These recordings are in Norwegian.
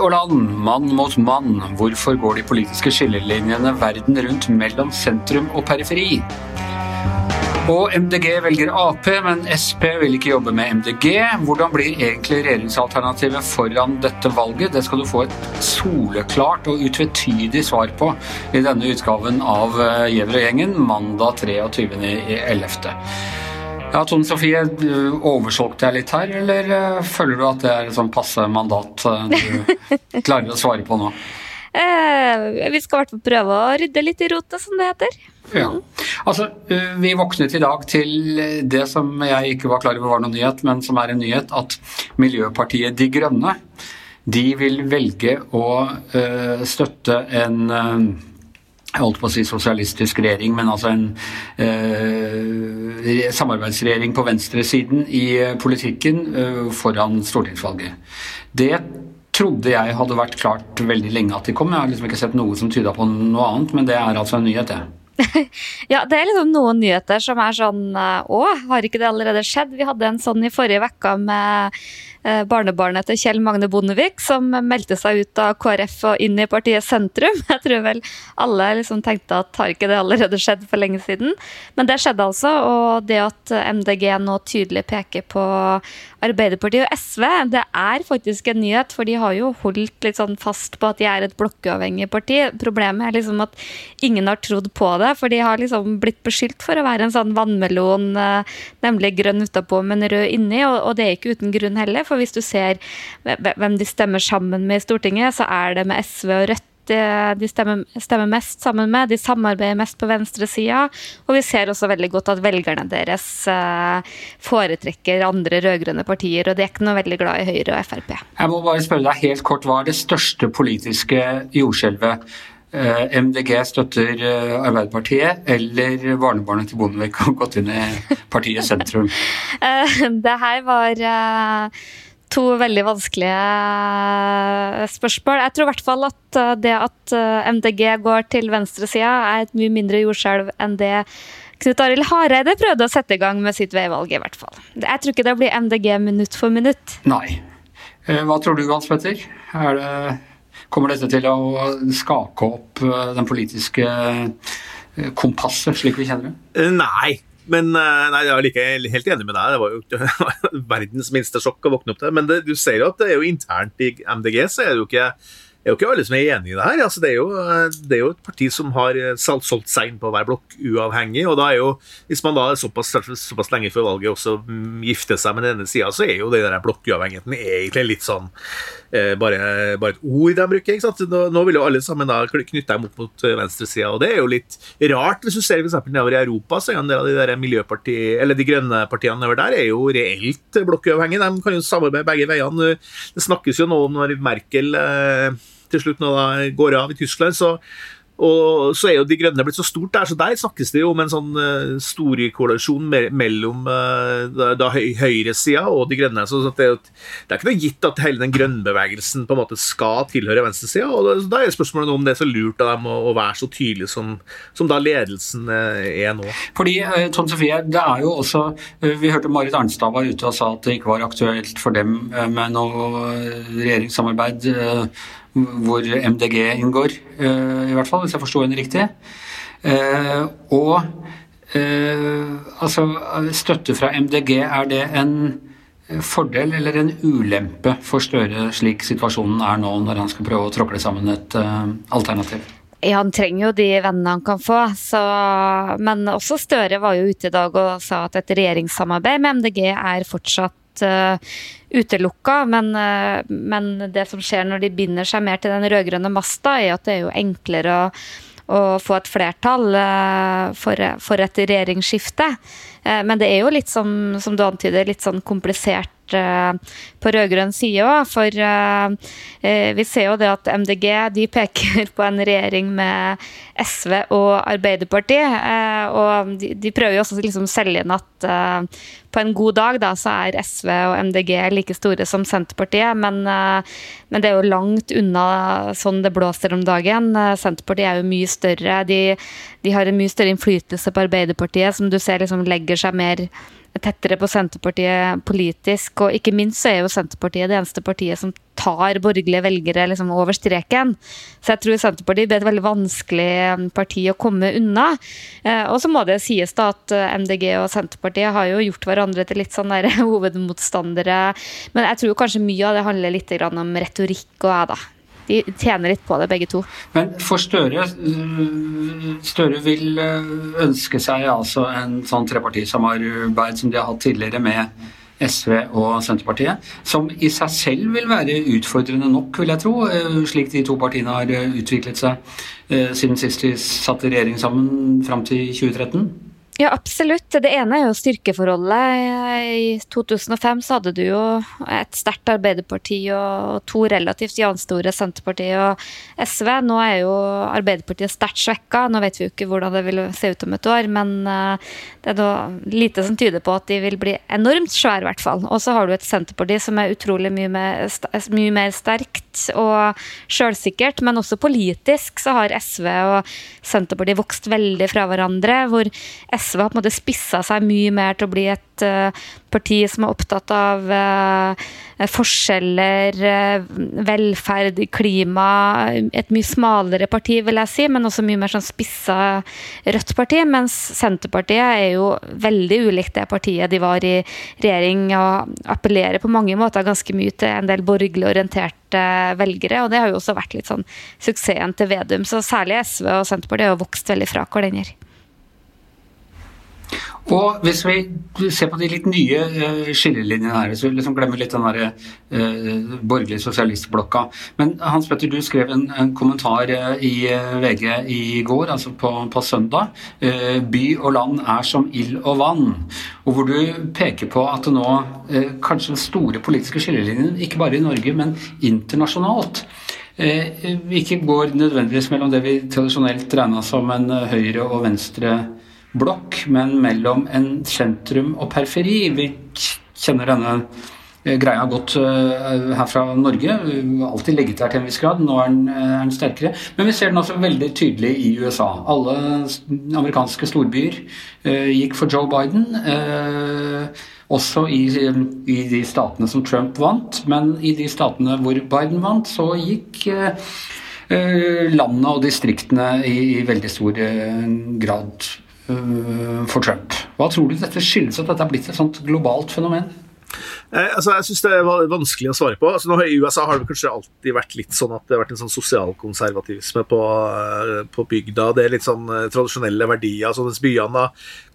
og land, mann mot mann. Hvorfor går de politiske skillelinjene verden rundt mellom sentrum og periferi? Og MDG velger Ap, men Sp vil ikke jobbe med MDG. Hvordan blir egentlig regjeringsalternativet foran dette valget? Det skal du få et soleklart og utvetydig svar på i denne utgaven av eh, Gjever og gjengen mandag 23.11. Ja, Tone Sofie, oversolgte jeg litt her, eller eh, føler du at det er et sånn passe mandat eh, du klarer å svare på nå? Eh, vi skal i hvert fall prøve å rydde litt i rota, som det heter. Ja. Altså, eh, vi våknet i dag til det som jeg ikke var klar over var noen nyhet, men som er en nyhet, at Miljøpartiet De Grønne de vil velge å støtte en jeg holdt på å si sosialistisk regjering, men altså en eh, samarbeidsregjering på venstresiden i politikken eh, foran stortingsvalget. Det trodde jeg hadde vært klart veldig lenge at de kom. Jeg har liksom ikke sett noe som tyda på noe annet, men det er altså en nyhet, det. ja, det er liksom noen nyheter som er sånn Å, har ikke det allerede skjedd? Vi hadde en sånn i forrige uke med Eh, barnebarnet til Kjell Magne Bondevik, som meldte seg ut av KrF og inn i partiet Sentrum. Jeg tror vel alle liksom tenkte at har ikke det allerede skjedd for lenge siden? Men det skjedde altså, og det at MDG nå tydelig peker på Arbeiderpartiet og SV, det er faktisk en nyhet, for de har jo holdt litt sånn fast på at de er et blokkuavhengig parti. Problemet er liksom at ingen har trodd på det, for de har liksom blitt beskyldt for å være en sånn vannmelon, eh, nemlig grønn utapå, men rød inni, og det er ikke uten grunn heller. for hvis du ser hvem de stemmer sammen med i Stortinget, så er det med SV og Rødt de stemmer, stemmer, mest sammen med. De samarbeider mest på venstresida. Og vi ser også veldig godt at velgerne deres eh, foretrekker andre rød-grønne partier, og de er ikke noe veldig glad i Høyre og Frp. Jeg må bare spørre deg helt kort, hva er det største politiske jordskjelvet? Eh, MDG støtter eh, Arbeiderpartiet, eller barnebarnet til Bondevik har gått inn i partiet Sentrum? det her var to veldig vanskelige eh, spørsmål. Jeg tror i hvert fall at eh, det at eh, MDG går til venstresida, er et mye mindre jordskjelv enn det Knut Arild Hareide prøvde å sette i gang med sitt veivalg, i hvert fall. Jeg tror ikke det blir MDG minutt for minutt. Nei. Hva tror du, Hans Petter? Er Det, kommer dette til å skake opp den politiske kompasset, slik vi kjenner det? Nei, men eh, nei, jeg er like, helt enig med deg. Det var jo verdens minste sjokk å våkne opp til. Men det, du ser jo at det er jo internt i MDG, så er det jo ikke er jo ikke alle som er enig i det her. Altså, det, er jo, det, er jo, et parti som har eh, solgt seg inn på å være blokkuavhengig. og da er jo, Hvis man da såpass, såpass lenge før valget også gifter seg med denne sida, så er jo det der blokkuavhengigheten egentlig litt sånn eh, bare, bare, et ord de bruker. ikke sant? Nå, nå vil jo alle sammen da knytte dem opp mot eh, venstresida, og det er jo litt rart. Hvis du ser f.eks. nedover i Europa, så er en del av de der miljøparti, eller de grønne partiene nedover der er jo reelt blokkuavhengige. De kan jo samarbeide begge veiene. Det snakkes jo nå om når Merkel eh, til slutt nå da går av i Tyskland, så og så er jo De Grønne blitt så stort der, så der snakkes det jo om en sånn uh, storkoalisjon me mellom uh, da, da høy høyresida og De Grønne. så det, er, det er ikke noe gitt at hele den grønnbevegelsen på en måte skal tilhøre venstresida. og da er spørsmålet om det er så lurt av dem å, å være så tydelig som, som da ledelsen uh, er nå. Fordi, Tom Sofie, det er jo også Vi hørte Marit Arnstad var ute og sa at det ikke var aktuelt for dem med noe regjeringssamarbeid hvor MDG inngår, eh, i hvert fall, hvis jeg forsto henne riktig. Eh, og eh, altså, støtte fra MDG, er det en fordel eller en ulempe for Støre slik situasjonen er nå, når han skal prøve å tråkle sammen et alternativ? Ja, han trenger jo de vennene han kan få. Så, men også Støre var jo ute i dag og sa at et regjeringssamarbeid med MDG er fortsatt uh, utelukka. Men, uh, men, det som skjer når de binder seg mer til den rød-grønne masta, er at det er jo enklere å, å få et flertall uh, for, for, et regjeringsskifte. men det er jo litt som, som du antyder, litt sånn komplisert på rød-grønn side òg. For vi ser jo det at MDG de peker på en regjering med SV og Arbeiderpartiet. Og de, de prøver jo også å liksom selge inn at på en god dag da, så er SV og MDG like store som Senterpartiet, men, eh, men, det er jo langt unna sånn det blåser om dagen. Eh, Senterpartiet er jo mye større. De, de har en mye større innflytelse på Arbeiderpartiet, som du ser liksom legger seg mer tettere på Senterpartiet politisk. Og ikke minst så er jo Senterpartiet det eneste partiet som tar borgerlige velgere liksom over streken. Så jeg tror Senterpartiet blir et veldig vanskelig um, parti å komme unna. Eh, og så må det sies da at eh, MDG og Senterpartiet har jo gjort hverandre til litt sånn der hovedmotstandere. Men jeg tror kanskje mye av det handler litt om retorikk og jeg, da. De tjener litt på det, begge to. Men for Støre øh, Støre vil øh, ønske seg altså en sånn trepartisamarbeid som de har hatt tidligere med SV og Senterpartiet, som i seg selv vil være utfordrende nok, vil jeg tro, eh, slik de to partiene har eh, utviklet seg eh, siden sist de satt i regjering sammen fram til 2013? Ja, absolutt. Det ene er jo styrkeforholdet. I 2005 så hadde du jo et sterkt Arbeiderparti og to relativt janstore Senterparti og SV. Nå er jo Arbeiderpartiet sterkt svekka. Nå vet vi jo ikke hvordan det vil se ut om et år, men eh, det er da lite som tyder på at de vil bli enormt svære, i hvert fall. Og så har du et Senterparti som er utrolig mye mer, mye mer sterkt og sjølsikkert, men også politisk så har SV og Senterpartiet vokst veldig fra hverandre. hvor SV har på en måte spissa seg mye mer til å bli et uh, parti som er opptatt av uh, forskjeller, uh, velferd, klima. Et mye smalere parti, vil jeg si, men også mye mer sånn spissa rødt parti. Mens Senterpartiet er jo veldig ulikt det partiet de var i regjering, og appellerer på mange måter ganske mye til en del borgerlig orienterte velgere. Og det har jo også vært litt sånn suksessen til Vedum. Så særlig SV og Senterpartiet har vokst veldig fra hverandre. Og hvis vi ser på de litt nye uh, skillelinjene her, så vi liksom glemmer litt den der uh, borgerlige sosialistblokka. Men Hans Petter, du skrev en, en kommentar uh, i VG i går, altså på, på søndag. 'By og land er som ild og vann'. Og hvor du peker på at nå kanskje den store politiske skillelinjen, ikke bare i Norge, men internasjonalt, ikke går nødvendigvis mellom det vi tradisjonelt regna som en høyre- og venstre blokk, men mellom en sentrum og periferi. Vi kjenner denne eh, greia godt uh, her fra Norge. Alltid legget der til en viss grad. Nå er den, uh, er den, sterkere. Men vi ser den også veldig tydelig i USA. Alle amerikanske storbyer gikk for Joe Biden. også i, i, de statene som Trump vant. Men i de statene hvor Biden vant, så gikk landet og distriktene i, i veldig stor grad Eh, for Trump. Hva tror du dette skyldes at dette er blitt et sånt globalt fenomen? Eh, altså, jeg syns det er vanskelig å svare på. Altså, nå, I USA har det kanskje alltid vært litt sånn at det har vært en sånn sosialkonservativisme på, eh, på bygda. Det er litt sånn eh, tradisjonelle verdier. Altså, mens byene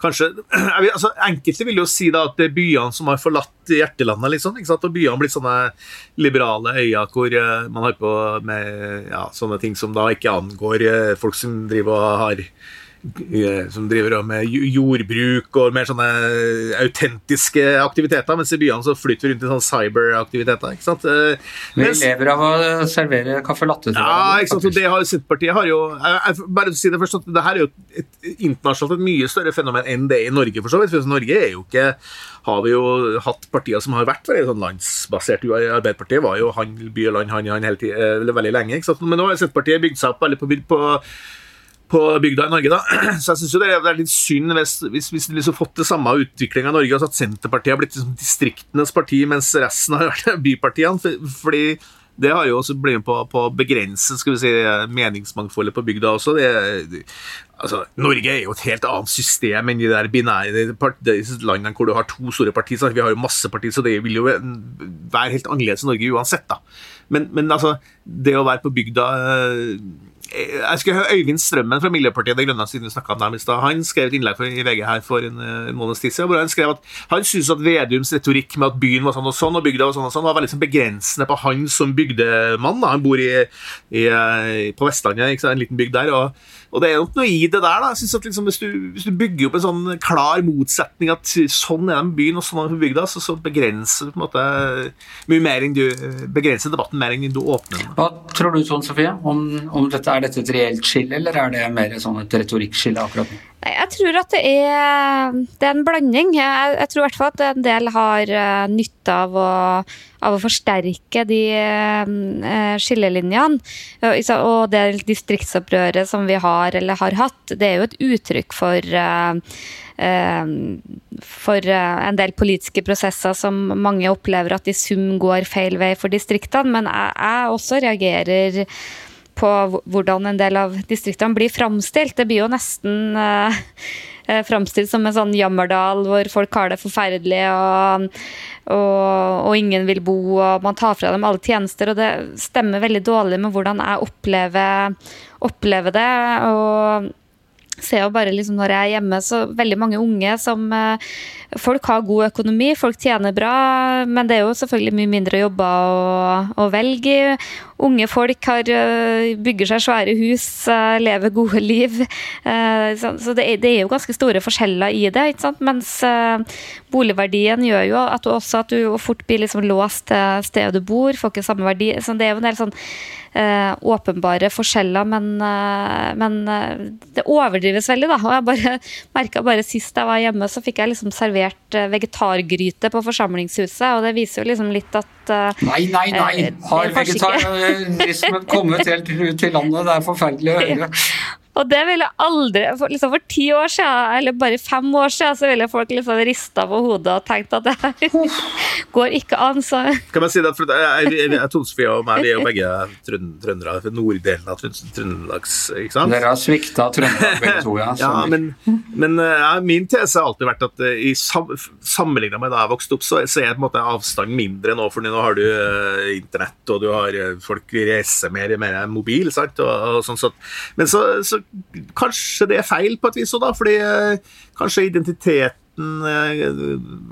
kanskje vil, altså, Enkelte vil jo si da at det er byene som har forlatt hjertelandet. Liksom, ikke sant? Og byene blitt sånne liberale øyer hvor man har på med ja, sånne ting som da ikke angår folk som driver og har som driver med jordbruk og mer sånne autentiske aktiviteter, mens i byene så flytter vi rundt i sånne cyberaktiviteter. ikke sant? Eh, vi mens, lever av å servere caffè latte. Ja, ikke sant? Og det har Senterpartiet har jo Bare å si det først at det her er jo et, internasjonalt et mye større fenomen enn det i Norge, for så vidt. For Norge er jo ikke har vi jo hatt partier som har vært veldig sånn landsbasert. Arbeiderpartiet var jo han by og land, han, han hele tiden, eh, veldig lenge. ikke sant? Men nå har Senterpartiet bygd seg opp veldig på, på på bygda i Norge. da. Så jeg syns det er litt synd hvis, hvis, de liksom fått det samme utviklinga i Norge, altså at Senterpartiet har blitt liksom distriktenes parti, mens resten har vært bypartiene. fordi det har jo også blitt med på, på å begrense skal vi si, meningsmangfoldet på bygda også. Det, altså, Norge er jo et helt annet system enn de der binære landene hvor du har to store partier. Vi har jo masse partier, så det vil jo være helt annerledes i Norge uansett. da. Men, men altså, det å være på bygda jeg skulle høre Øyvind Strømmen fra Miljøpartiet De Grønne siden vi om dem i sted. Han skrev et innlegg i VG her for en, en måneds tid siden hvor han skrev at han syntes at Vedums retorikk med at byen var sånn og sånn og bygda var sånn og sånn, var veldig sånn begrensende på han som bygdemann. Da. Han bor i, i, på Vestlandet, en liten bygd der. og og det er nok noe i det der. da, jeg synes at liksom, hvis, du, hvis, du, bygger opp en sånn klar motsetning at sånn er den byen og sånn er den bygda, så, så begrenser du på en måte mye mer enn du begrenser debatten mer enn du åpner den. Hva tror du sånn, Sofie? Om, om dette, er dette et reelt skille, eller er det mer sånn et retorikkskille akkurat nå? Jeg tror at det er, det er en blanding. Jeg, jeg, tror i hvert fall at en del har uh, nytte av å, av å, forsterke de uh, skillelinjene. Og det distriktsopprøret som vi har eller har hatt, det er jo et uttrykk for uh, for en del politiske prosesser som mange opplever at i sum går feil vei for distriktene. Men jeg, jeg også reagerer på hvordan en del av distriktene blir framstilt. Det blir jo nesten uh, framstilt som en sånn jammerdal hvor folk har det forferdelig og, og, og, ingen vil bo, og man tar fra dem alle tjenester. Og det stemmer veldig dårlig med hvordan jeg opplever, opplever det. og ser jo bare liksom når jeg er hjemme, så veldig mange unge som uh, Folk har god økonomi, folk tjener bra, men det er jo selvfølgelig mye mindre jobber å, å velge i. Unge folk har, uh, bygger seg svære hus, uh, lever gode liv. Så, så det, er, jo ganske store forskjeller i det. ikke sant? Mens boligverdien gjør jo at du også at du fort blir liksom låst til stedet du bor, får ikke samme verdi. Så det er jo en del sånn eh, åpenbare forskjeller, men, eh, men, eh, det overdrives veldig, da. Og jeg bare merka bare sist jeg var hjemme, så fikk jeg liksom servert eh, vegetargryte på forsamlingshuset, og det viser jo liksom litt at eh, Nei, nei, nei! Har vegetarismen kommet helt ut i landet? Det er forferdelig å høre. Og det ville aldri for, liksom for ti år siden, eller bare fem år siden, så ville folk liksom rista på hodet og tenkt at det her går ikke an. Så. Kan man si det, for jeg, jeg, Tone Sofie og meg vi er jo begge trøndere fra norddelen av Trøndelags ikke sant? Dere har svikta Trøndelag begge to, ja. ja men, men ja, min tese har alltid vært at eh, i sam, sammenligna med da jeg vokste opp, så, så er på en måte avstanden mindre nå. For nå har du uh, internett, og du har uh, folk reiser mer, mer mobil, sant? Og, og sånn, så, men så, så kanskje det er feil på et vis òg, da. Fordi eh, kanskje identiteten eh,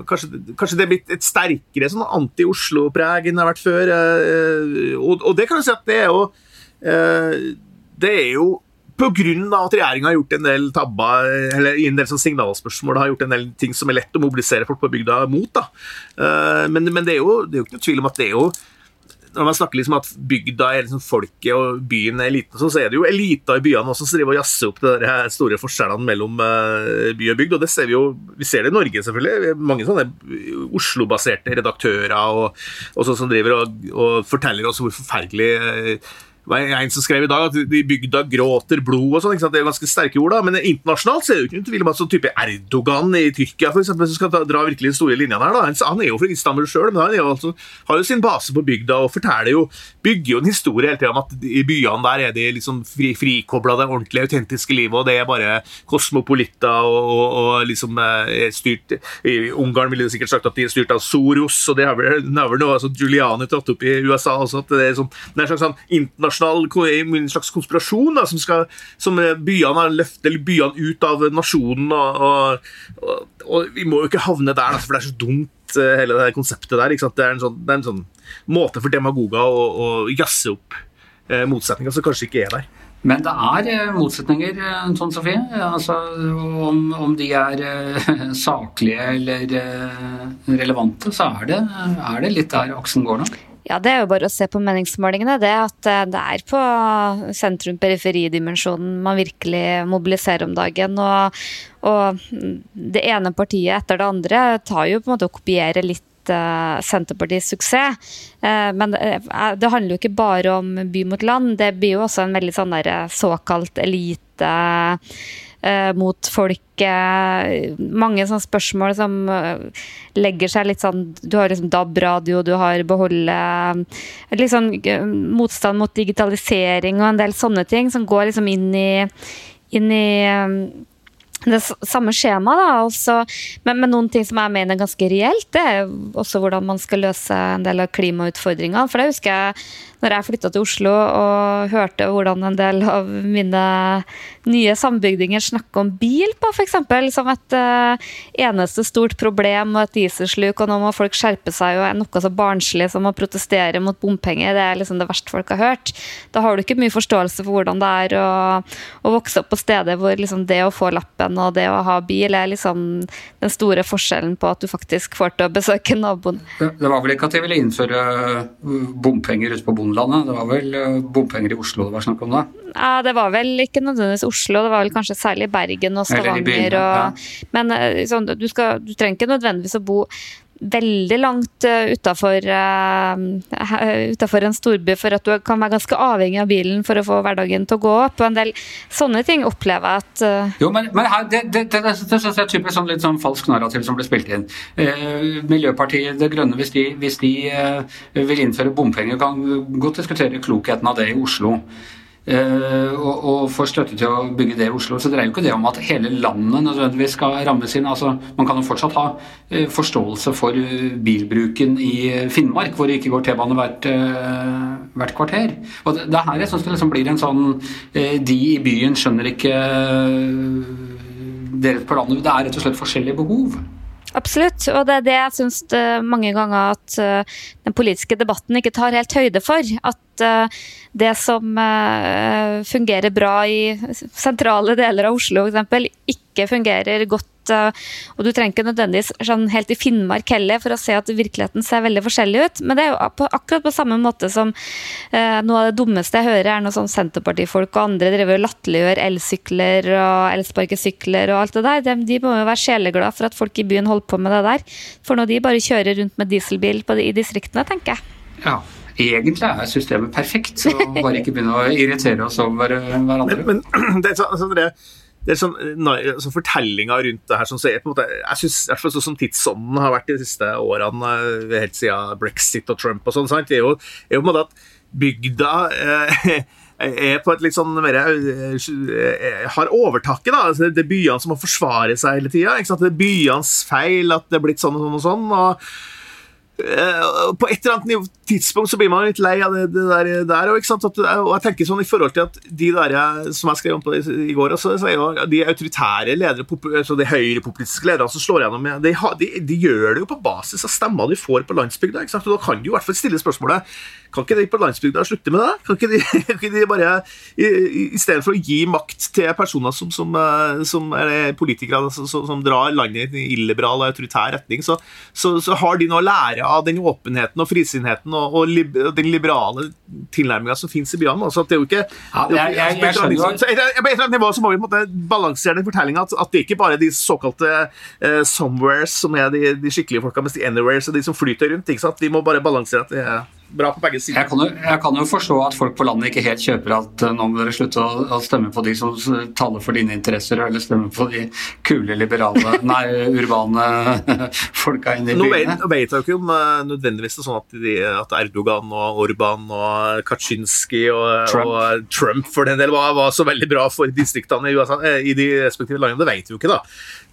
kanskje, kanskje, det er blitt et sterkere sånn anti-Oslo-preg enn det har vært før. Eh, og, og, det kan du si at det er jo Det er jo pga. at regjeringa har gjort en del tabber, eller i en del sånn signalspørsmål har gjort en del ting som er lett å mobilisere folk på bygda mot. da. Men, men det, er jo, det er jo ikke noe tvil om at det er jo når man snakker liksom at bygda er liksom folket og byen er eliten, så er det jo elita i byene også som driver og jazzer opp de store forskjellene mellom eh, by og bygd. og det ser Vi jo, vi ser det i Norge, selvfølgelig. Mange sånne Oslo-baserte redaktører og, og sånn som driver og, og, forteller oss hvor forferdelig var en som skrev i dag at de bygda gråter blod og sånn. Det er ganske sterke ord, da. Men internasjonalt så er det jo ikke noen tvil om at sånn type Erdogan i Tyrkia, for eksempel, som skal dra virkelig de store linjene her, da. Han er jo fra Istanbul sjøl, men han jo altså, har jo sin base på bygda og forteller jo Bygger jo en historie hele tida om at i byene der er de liksom fri, frikobla det ordentlige, autentiske livet, og det er bare kosmopolitter og, og, og liksom eh, er styrt I Ungarn ville de sikkert sagt at de er styrt av Soros, og det har vel noe altså, Giuliani tatt opp i USA også, at det er, sånn, det er en slags sånn internasjonal internasjonal en slags konspirasjon da, som, skal, som byene har løftet byene ut av nasjonen. Og, og, og, vi må jo ikke havne der, for det er så dumt, eh, hele det konseptet der. Det er, sånn, det, er en sånn, måte for demagoger å, å jazze opp eh, motsetninger som kanskje ikke er der. Men det er eh, motsetninger, eh, Tone Sofie. Altså, om, om, de er saklige eller relevante, så er det, er det litt der aksen går nå. Ja, Det er jo bare å se på meningsmålingene. Det at eh, det er på sentrum-periferidimensjonen man virkelig mobiliserer om dagen. Og, og, det ene partiet etter det andre tar jo på en måte å kopiere litt uh, Senterpartiets suksess. Uh, men det, det, handler jo ikke bare om by mot land. Det blir jo også en veldig sånn såkalt elite eh, mot folk. mange sånne spørsmål som eh, legger seg litt sånn Du har liksom DAB-radio, du har beholde litt sånn eh, motstand mot digitalisering og en del sånne ting som går liksom inn i, inn i eh, det samme skjemaet, da. Også, men, men, noen ting som jeg mener er ganske reelt, det er også hvordan man skal løse en del av klimautfordringene. For det husker jeg når jeg flytta til Oslo og hørte hvordan en del av mine nye sambygdinger snakker om bil på, f.eks. Som et uh, eneste stort problem og et dieselsluk, og nå må folk skjerpe seg og er noe så barnslig som å protestere mot bompenger. Det er liksom det verste folk har hørt. Da har du ikke mye forståelse for hvordan det er å, å vokse opp på steder hvor liksom det å få lappen og det å ha bil er liksom den store forskjellen på at du faktisk får til å besøke naboen. Det var vel ikke at de ville innføre bompenger ute på bonden millionlandet. Det var vel eh, bompenger i Oslo det var snakk om da? Ja, det var vel ikke nødvendigvis Oslo, det var vel kanskje særlig Bergen og Stavanger. byen, ja. og, men eh, sånn, du, skal, du trenger ikke nødvendigvis å bo veldig langt uh, utafor uh, en storby for at du kan være ganske avhengig av bilen for å få hverdagen til å gå opp. Og en del sånne ting opplever jeg at Jo, men, men her, det, det, det, det, synes jeg er typisk sånn litt sånn falsk narrativ som blir spilt inn. Eh, Miljøpartiet Det Grønne, hvis de, hvis de vil innføre bompenger, kan godt diskutere klokheten av det i Oslo. Uh, og, og får støtte til å bygge det i Oslo. Så det er jo ikke det om at hele landet nødvendigvis skal rammes inn. Altså, man kan jo fortsatt ha uh, forståelse for uh, bilbruken i Finnmark, hvor det ikke går T-bane hvert, hvert, kvarter. Og det, det er her jeg syns det liksom blir en sånn De i byen skjønner ikke dere på landet. Det er rett og slett forskjellige behov. Absolutt, og det er det jeg syns mange ganger at den politiske debatten ikke tar helt høyde for. At det som eh, fungerer bra i sentrale deler av Oslo f.eks., ikke fungerer godt. Eh, og du trenger ikke nødvendigvis sånn helt i Finnmark heller for å se at virkeligheten ser veldig forskjellig ut. Men det er jo akkurat på samme måte som eh, noe av det dummeste jeg hører, er når sånn Senterpartifolk og andre driver og latterliggjør elsykler og elsparkesykler og alt det der. De, de må jo være sjeleglade for at folk i byen holder på med det der. For når de bare kjører rundt med dieselbil på, i distriktene, tenker jeg. Ja, egentlig er systemet perfekt, så bare ikke begynne å irritere oss over hverandre. Men, men det, altså, det, det er sånn, altså, Fortellinga rundt det her sånn, så på en måte, jeg synes, hvert fall sånn som tidsånden har vært de siste årene, eh, helt siden brexit og Trump og sånn, sant? det er jo, er jo på en måte at bygda eh, er på et litt sånn mer eh, Har overtaket, da. Altså, det er byene som må forsvare seg hele tida. Det er byenes feil at det er blitt sånn og sånn og sånn. og Eh, på et eller annet tidspunkt så blir man litt lei av det, det der, der og, og, jeg tenker sånn i forhold til at de der som jeg skrev om på i, i går, også, så jo de autoritære ledere, altså de høyrepopulistiske lederne som slår gjennom, de, de, de, gjør det jo på basis av stemmer de får på landsbygda. og Da kan du i hvert fall stille spørsmålet kan ikke de på landsbygda slutte med det? Kan ikke de, kan ikke de bare, i, i, stedet for å gi makt til personer som, som, eh, som er politikere som, som, drar landet i en illiberal og autoritær retning, så, så, så, har de noe å lære av den åpenheten og frisinnheten og, og, lib, den liberale tilnærminga som finnes i byene. Altså, det er jo ikke, ja, jeg, jeg, jeg, skjønner jo På et eller annet nivå så må vi måte, balansere den fortellinga at, at, det ikke bare er de såkalte uh, somewheres som er de, de skikkelige folka, mens de anywheres er de som flyter rundt. Vi må bare balansere at det er bra på begge sider. Jeg kan, jo, jeg kan, jo, forstå at folk på landet ikke helt kjøper at uh, nå må dere slutte å, å, stemme på de som taler for dine interesser, eller stemme på de kule, liberale, nei, urbane folka inne i byene. Nå vet, jeg jo ikke om uh, nødvendigvis det er sånn at, de, at, Erdogan og Orban og Kaczynski og Trump, og Trump for den del var, var, så veldig bra for distriktene i, USA, eh, i de respektive landene. Det vet vi jo ikke, da.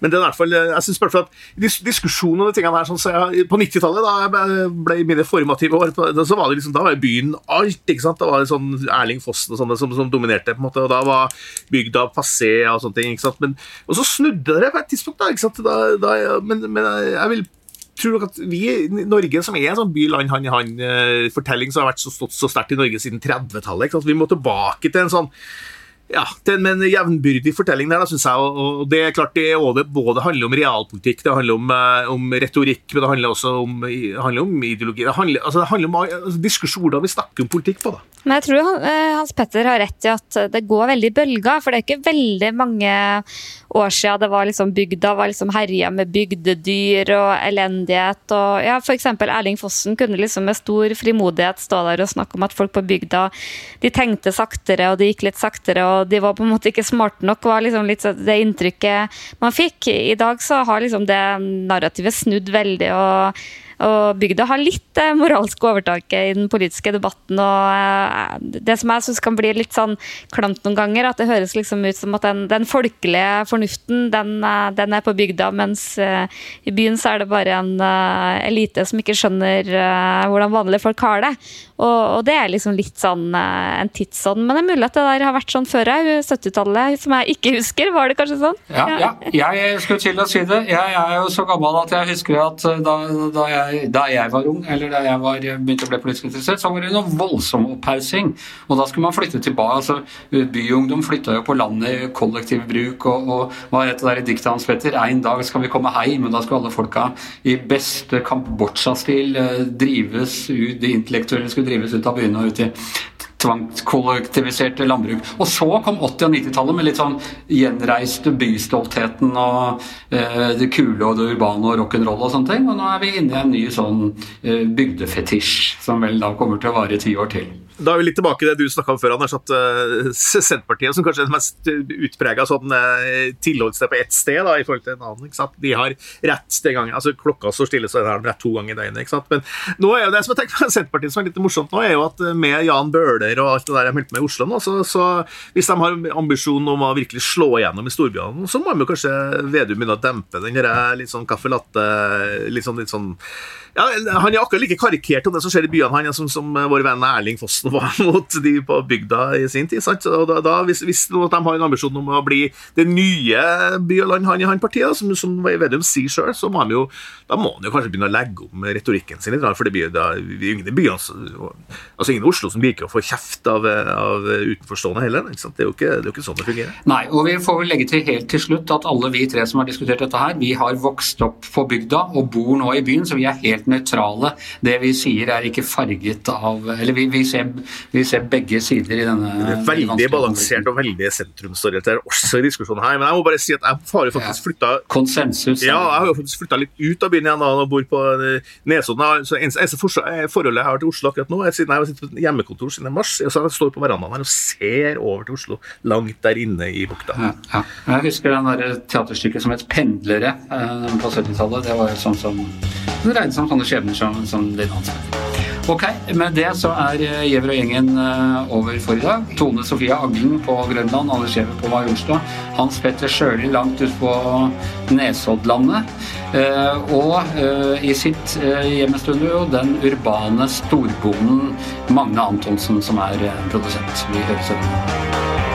Men det er i hvert fall, jeg synes bare at diskusjonen om de tingene her, sånn, så jeg, På 90-tallet, da jeg ble i mine formative år, så var det liksom, da var byen alt. ikke sant? Da var det sånn Erling Fossen og sånne som, som, dominerte. på en måte, og Da var bygda passé og sånne ting. ikke sant? Men, og så snudde det på et tidspunkt. da, ikke sant? Da, da, men, men jeg vil tror nok at vi i Norge, som er en sånn by-land hand i hand-fortelling som har vært så, stått så sterkt i Norge siden 30-tallet Vi må tilbake til en sånn ja, med en jevnbyrdig fortelling der, syns jeg. Og, det er klart det både, både handler om realpolitikk, det handler om, uh, om, retorikk, men det handler også om, handler om ideologi. Det handler, altså, det handler om altså, diskusjoner vi snakker om politikk på. da. Men jeg tror eh, Hans Petter har rett i at det går veldig i bølger. For det er ikke veldig mange år siden det var liksom bygda var liksom herja med bygdedyr og elendighet. og ja, F.eks. Erling Fossen kunne liksom med stor frimodighet stå der og snakke om at folk på bygda de tenkte saktere og det gikk litt saktere. og de var på en måte ikke smarte nok, var liksom litt det inntrykket man fikk. I dag så har liksom det narrativet snudd veldig. og og bygda har litt eh, moralsk overtaket i den politiske debatten. og eh, Det som jeg syns kan bli litt sånn klamt noen ganger, at det høres liksom ut som at den, den folkelige fornuften, den, eh, den, er på bygda, mens i byen så er det bare en elite som ikke skjønner hvordan vanlige folk har det. Og, og det er liksom litt sånn en tidsånd. Men det er mulig at det der har vært sånn før òg, 70-tallet, som jeg ikke husker. Var det kanskje sånn? Ja, ja. jeg skulle til å si det. Jeg er jo så gammel at jeg husker at da, da jeg jeg, da jeg var ung, eller da jeg var, begynte å bli politisk interessert, så var det noe voldsom opphaussing. Og da skulle man flytte tilbake. altså Byungdom flytta jo på landet i kollektiv bruk, og, og hva het det der i diktet hans, Petter? En dag skal vi komme heim, og da skulle alle folka i beste Kambodsja-stil eh, drives ut, de intellektuelle skulle drives ut av byene og ut i tvangskollektiviserte landbruk. Og så kom 80- og 90-tallet med litt sånn gjenreiste bystoltheten og eh, det kule og det urbane og rock'n'roll og sånne ting. Og nå er vi inne i en ny sånn eh, bygdefetisj som vel da kommer til å vare i ti år til. Da er vi litt tilbake til det du snakka om før, Anders. At uh, Senterpartiet, som kanskje er det mest utprega sånn, uh, tilholdssted på ett sted da, i forhold til en annen, ikke sant? de har rett den gangen. altså Klokka står stille, så er det rett to ganger i døgnet. ikke sant? Men nå er jo det som jeg tenker på Senterpartiet som er litt morsomt nå, er jo at med Jan Bøhler og alt det der jeg meldte med i Oslo nå, så, så, hvis de har ambisjon om å virkelig slå igjennom i storbyene, så må de jo kanskje Vedum begynne å dempe den litt sånn caffè latte, litt sånn, litt sånn ja, Han er akkurat like karikert om det som skjer i byene, han som, som vår venn Erling Fossen var mot de på bygda i sin tid. sant? Og da, da hvis, hvis, de har en ambisjon om å bli det nye by og land han i han partiet, som, som Vedum sier sjøl, så må han jo da må han jo kanskje begynne å legge om retorikken sin litt. For det blir da, ingen i byene, altså ingen i Oslo som liker å få kjeft av, av utenforstående heller. Ikke sant? Det er, jo ikke, det er jo ikke sånn det fungerer. Nei, og vi får vel legge til helt til slutt at alle vi tre som har diskutert dette her, vi har vokst opp på bygda og bor nå i byen, så vi er helt nøytrale. Det vi sier er ikke farget av Eller vi, vi, ser, vi ser, begge sider i denne Veldig balansert og veldig sentrumsorientert også i diskusjonen her. Men jeg må bare si at jeg har jo faktisk flytta Konsensus. Ja, jeg har jo faktisk flytta litt ut av byen igjen og bor på eh, Nesodden. Så eneste forholdet jeg har til Oslo akkurat nå, er siden jeg har sittet på hjemmekontor siden mars. Så jeg står på verandaen her og ser over til Oslo, langt der inne i bukta. Ja, ja. Jeg husker den der teaterstykket som het 'Pendlere' eh, på 70-tallet. Det var jo sånn som Det regnet som sånne skjebner som, som din ansatte. Ok, med det så er eh, Gjever og gjengen eh, over for i dag. Tone Sofie Aglen på Grønland, Anders Gjever på Majorstua. Hans Petter Sjøli langt ute på Nesoddlandet. Eh, og i sitt hjemmestudio den urbane storbonden Magne Antonsen, som er produsent. Vi høres igjen.